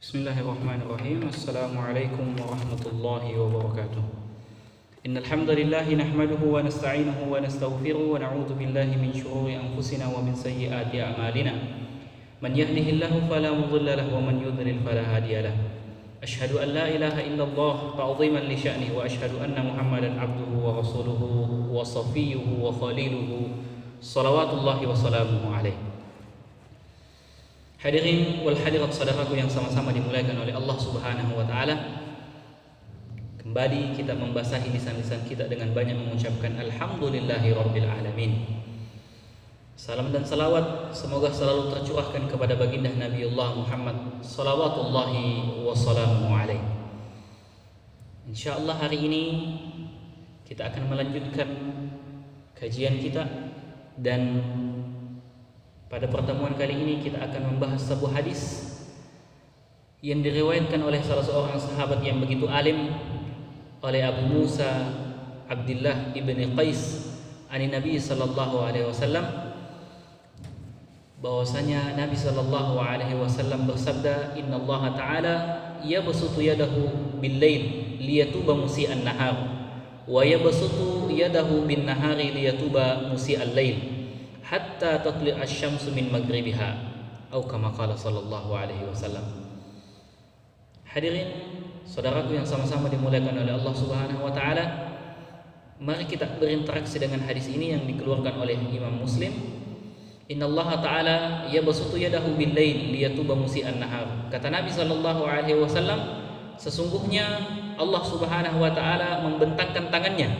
بسم الله الرحمن الرحيم السلام عليكم ورحمة الله وبركاته إن الحمد لله نحمده ونستعينه ونستغفره ونعوذ بالله من شرور أنفسنا ومن سيئات أعمالنا من يهده الله فلا مضل له ومن يضلل فلا هادي له أشهد أن لا إله إلا الله تعظيما لشأنه وأشهد أن محمدا عبده ورسوله وصفيه وخليله صلوات الله وسلامه عليه Hadirin wal hadirat saudaraku yang sama-sama dimuliakan oleh Allah Subhanahu wa taala. Kembali kita membasahi lisan-lisan kita dengan banyak mengucapkan alhamdulillahi rabbil alamin. Salam dan salawat semoga selalu tercurahkan kepada baginda Nabiullah Muhammad salawatullahi wa salamuhu alaihi. Insyaallah hari ini kita akan melanjutkan kajian kita dan pada pertemuan kali ini kita akan membahas sebuah hadis yang diriwayatkan oleh salah seorang sahabat yang begitu alim oleh Abu Musa Abdullah ibni Qais ani Nabi sallallahu alaihi wasallam. Bahwasanya Nabi sallallahu alaihi wasallam bersabda Inna Allah taala yabsutu yadahu bil lail liyatuba musii'an nahar wa yabsutu yadahu bin nahari liyatuba musii'al lail hatta tatli asy-syamsu min maghribiha atau kama qala sallallahu alaihi wasallam. Hadirin, saudaraku yang sama-sama dimuliakan oleh Allah Subhanahu wa taala, mari kita berinteraksi dengan hadis ini yang dikeluarkan oleh Imam Muslim. Inna Allah Ta'ala yabsutu yadahu bil lail liyatuba musii'an nahar. Kata Nabi sallallahu alaihi wasallam, sesungguhnya Allah Subhanahu wa taala membentangkan tangannya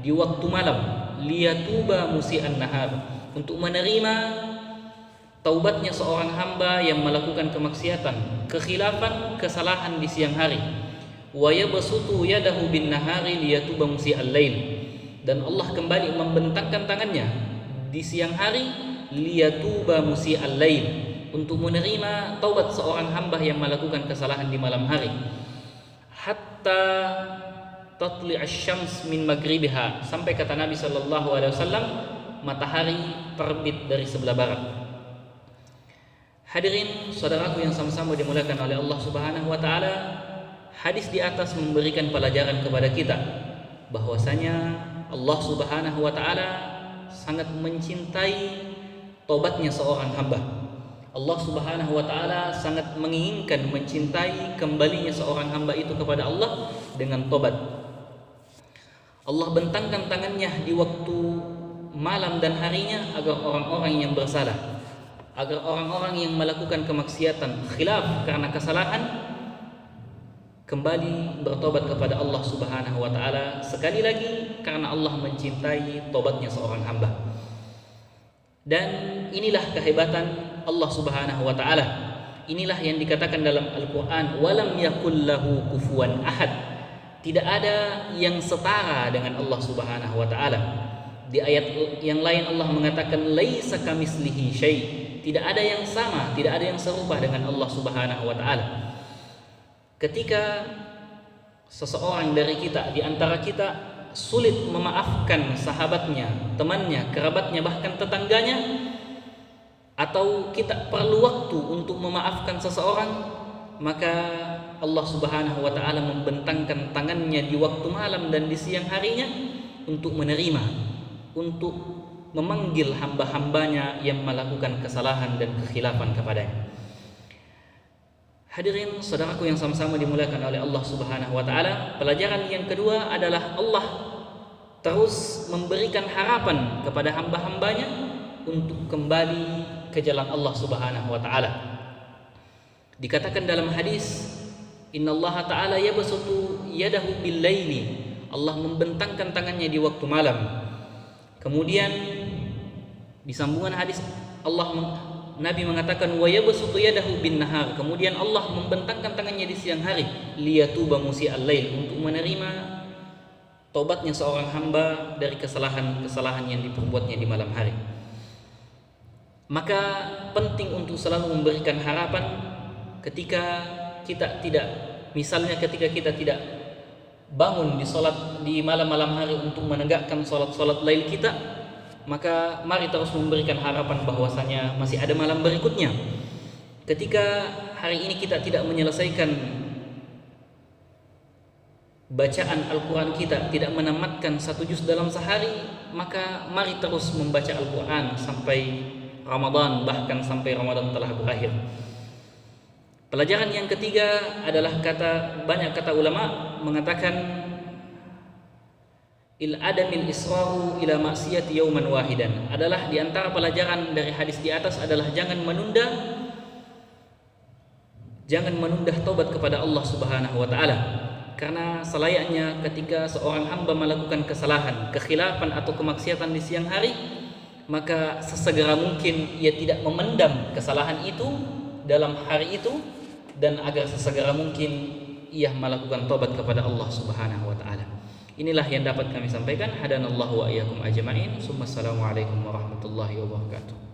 di waktu malam liyatuba musii'an nahar untuk menerima taubatnya seorang hamba yang melakukan kemaksiatan, kekhilafan, kesalahan di siang hari. Wa yabsutu yadahu bin nahari liyatuba musi'al lail. Dan Allah kembali membentangkan tangannya di siang hari liyatuba musi'al lail untuk menerima taubat seorang hamba yang melakukan kesalahan di malam hari. Hatta tatli asy-syams min maghribiha sampai kata Nabi sallallahu alaihi wasallam matahari terbit dari sebelah barat. Hadirin saudaraku yang sama-sama dimuliakan oleh Allah Subhanahu wa taala, hadis di atas memberikan pelajaran kepada kita bahwasanya Allah Subhanahu wa taala sangat mencintai tobatnya seorang hamba. Allah Subhanahu wa taala sangat menginginkan mencintai kembalinya seorang hamba itu kepada Allah dengan tobat. Allah bentangkan tangannya di waktu malam dan harinya agar orang-orang yang bersalah agar orang-orang yang melakukan kemaksiatan khilaf karena kesalahan kembali bertobat kepada Allah Subhanahu wa taala sekali lagi karena Allah mencintai tobatnya seorang hamba. Dan inilah kehebatan Allah Subhanahu wa taala. Inilah yang dikatakan dalam Al-Qur'an walam yakul lahu kufuwan ahad. Tidak ada yang setara dengan Allah Subhanahu wa taala di ayat yang lain Allah mengatakan laisa kamislihi syai. Tidak ada yang sama, tidak ada yang serupa dengan Allah Subhanahu wa taala. Ketika seseorang dari kita di antara kita sulit memaafkan sahabatnya, temannya, kerabatnya bahkan tetangganya atau kita perlu waktu untuk memaafkan seseorang, maka Allah Subhanahu wa taala membentangkan tangannya di waktu malam dan di siang harinya untuk menerima untuk memanggil hamba-hambanya yang melakukan kesalahan dan kekhilafan kepadanya. Hadirin saudaraku yang sama-sama dimuliakan oleh Allah Subhanahu wa taala, pelajaran yang kedua adalah Allah terus memberikan harapan kepada hamba-hambanya untuk kembali ke jalan Allah Subhanahu wa taala. Dikatakan dalam hadis, "Innallaha ta'ala yabsutu yadahu bil laili." Allah membentangkan tangannya di waktu malam Kemudian di sambungan hadis Allah Nabi mengatakan wa yabsutu yadahu bin nahar. Kemudian Allah membentangkan tangannya di siang hari liyatuba musi'al lail untuk menerima tobatnya seorang hamba dari kesalahan-kesalahan yang diperbuatnya di malam hari. Maka penting untuk selalu memberikan harapan ketika kita tidak misalnya ketika kita tidak bangun di salat di malam-malam hari untuk menegakkan salat-salat lail kita, maka mari terus memberikan harapan bahwasanya masih ada malam berikutnya. ketika hari ini kita tidak menyelesaikan bacaan Al-Quran kita tidak menamatkan satu juz dalam sehari maka mari terus membaca Al-Quran sampai Ramadan bahkan sampai Ramadan telah berakhir pelajaran yang ketiga adalah kata banyak kata ulama mengatakan il adamil israru ila maksiyati yauman wahidan. Adalah di antara pelajaran dari hadis di atas adalah jangan menunda jangan menunda tobat kepada Allah Subhanahu wa taala. Karena selayaknya ketika seorang hamba melakukan kesalahan, kekhilafan atau kemaksiatan di siang hari, maka sesegera mungkin ia tidak memendam kesalahan itu dalam hari itu dan agar sesegera mungkin ia melakukan tobat kepada Allah Subhanahu wa taala. Inilah yang dapat kami sampaikan. Hadanallahu wa iyyakum ajma'in. Wassalamualaikum warahmatullahi wabarakatuh.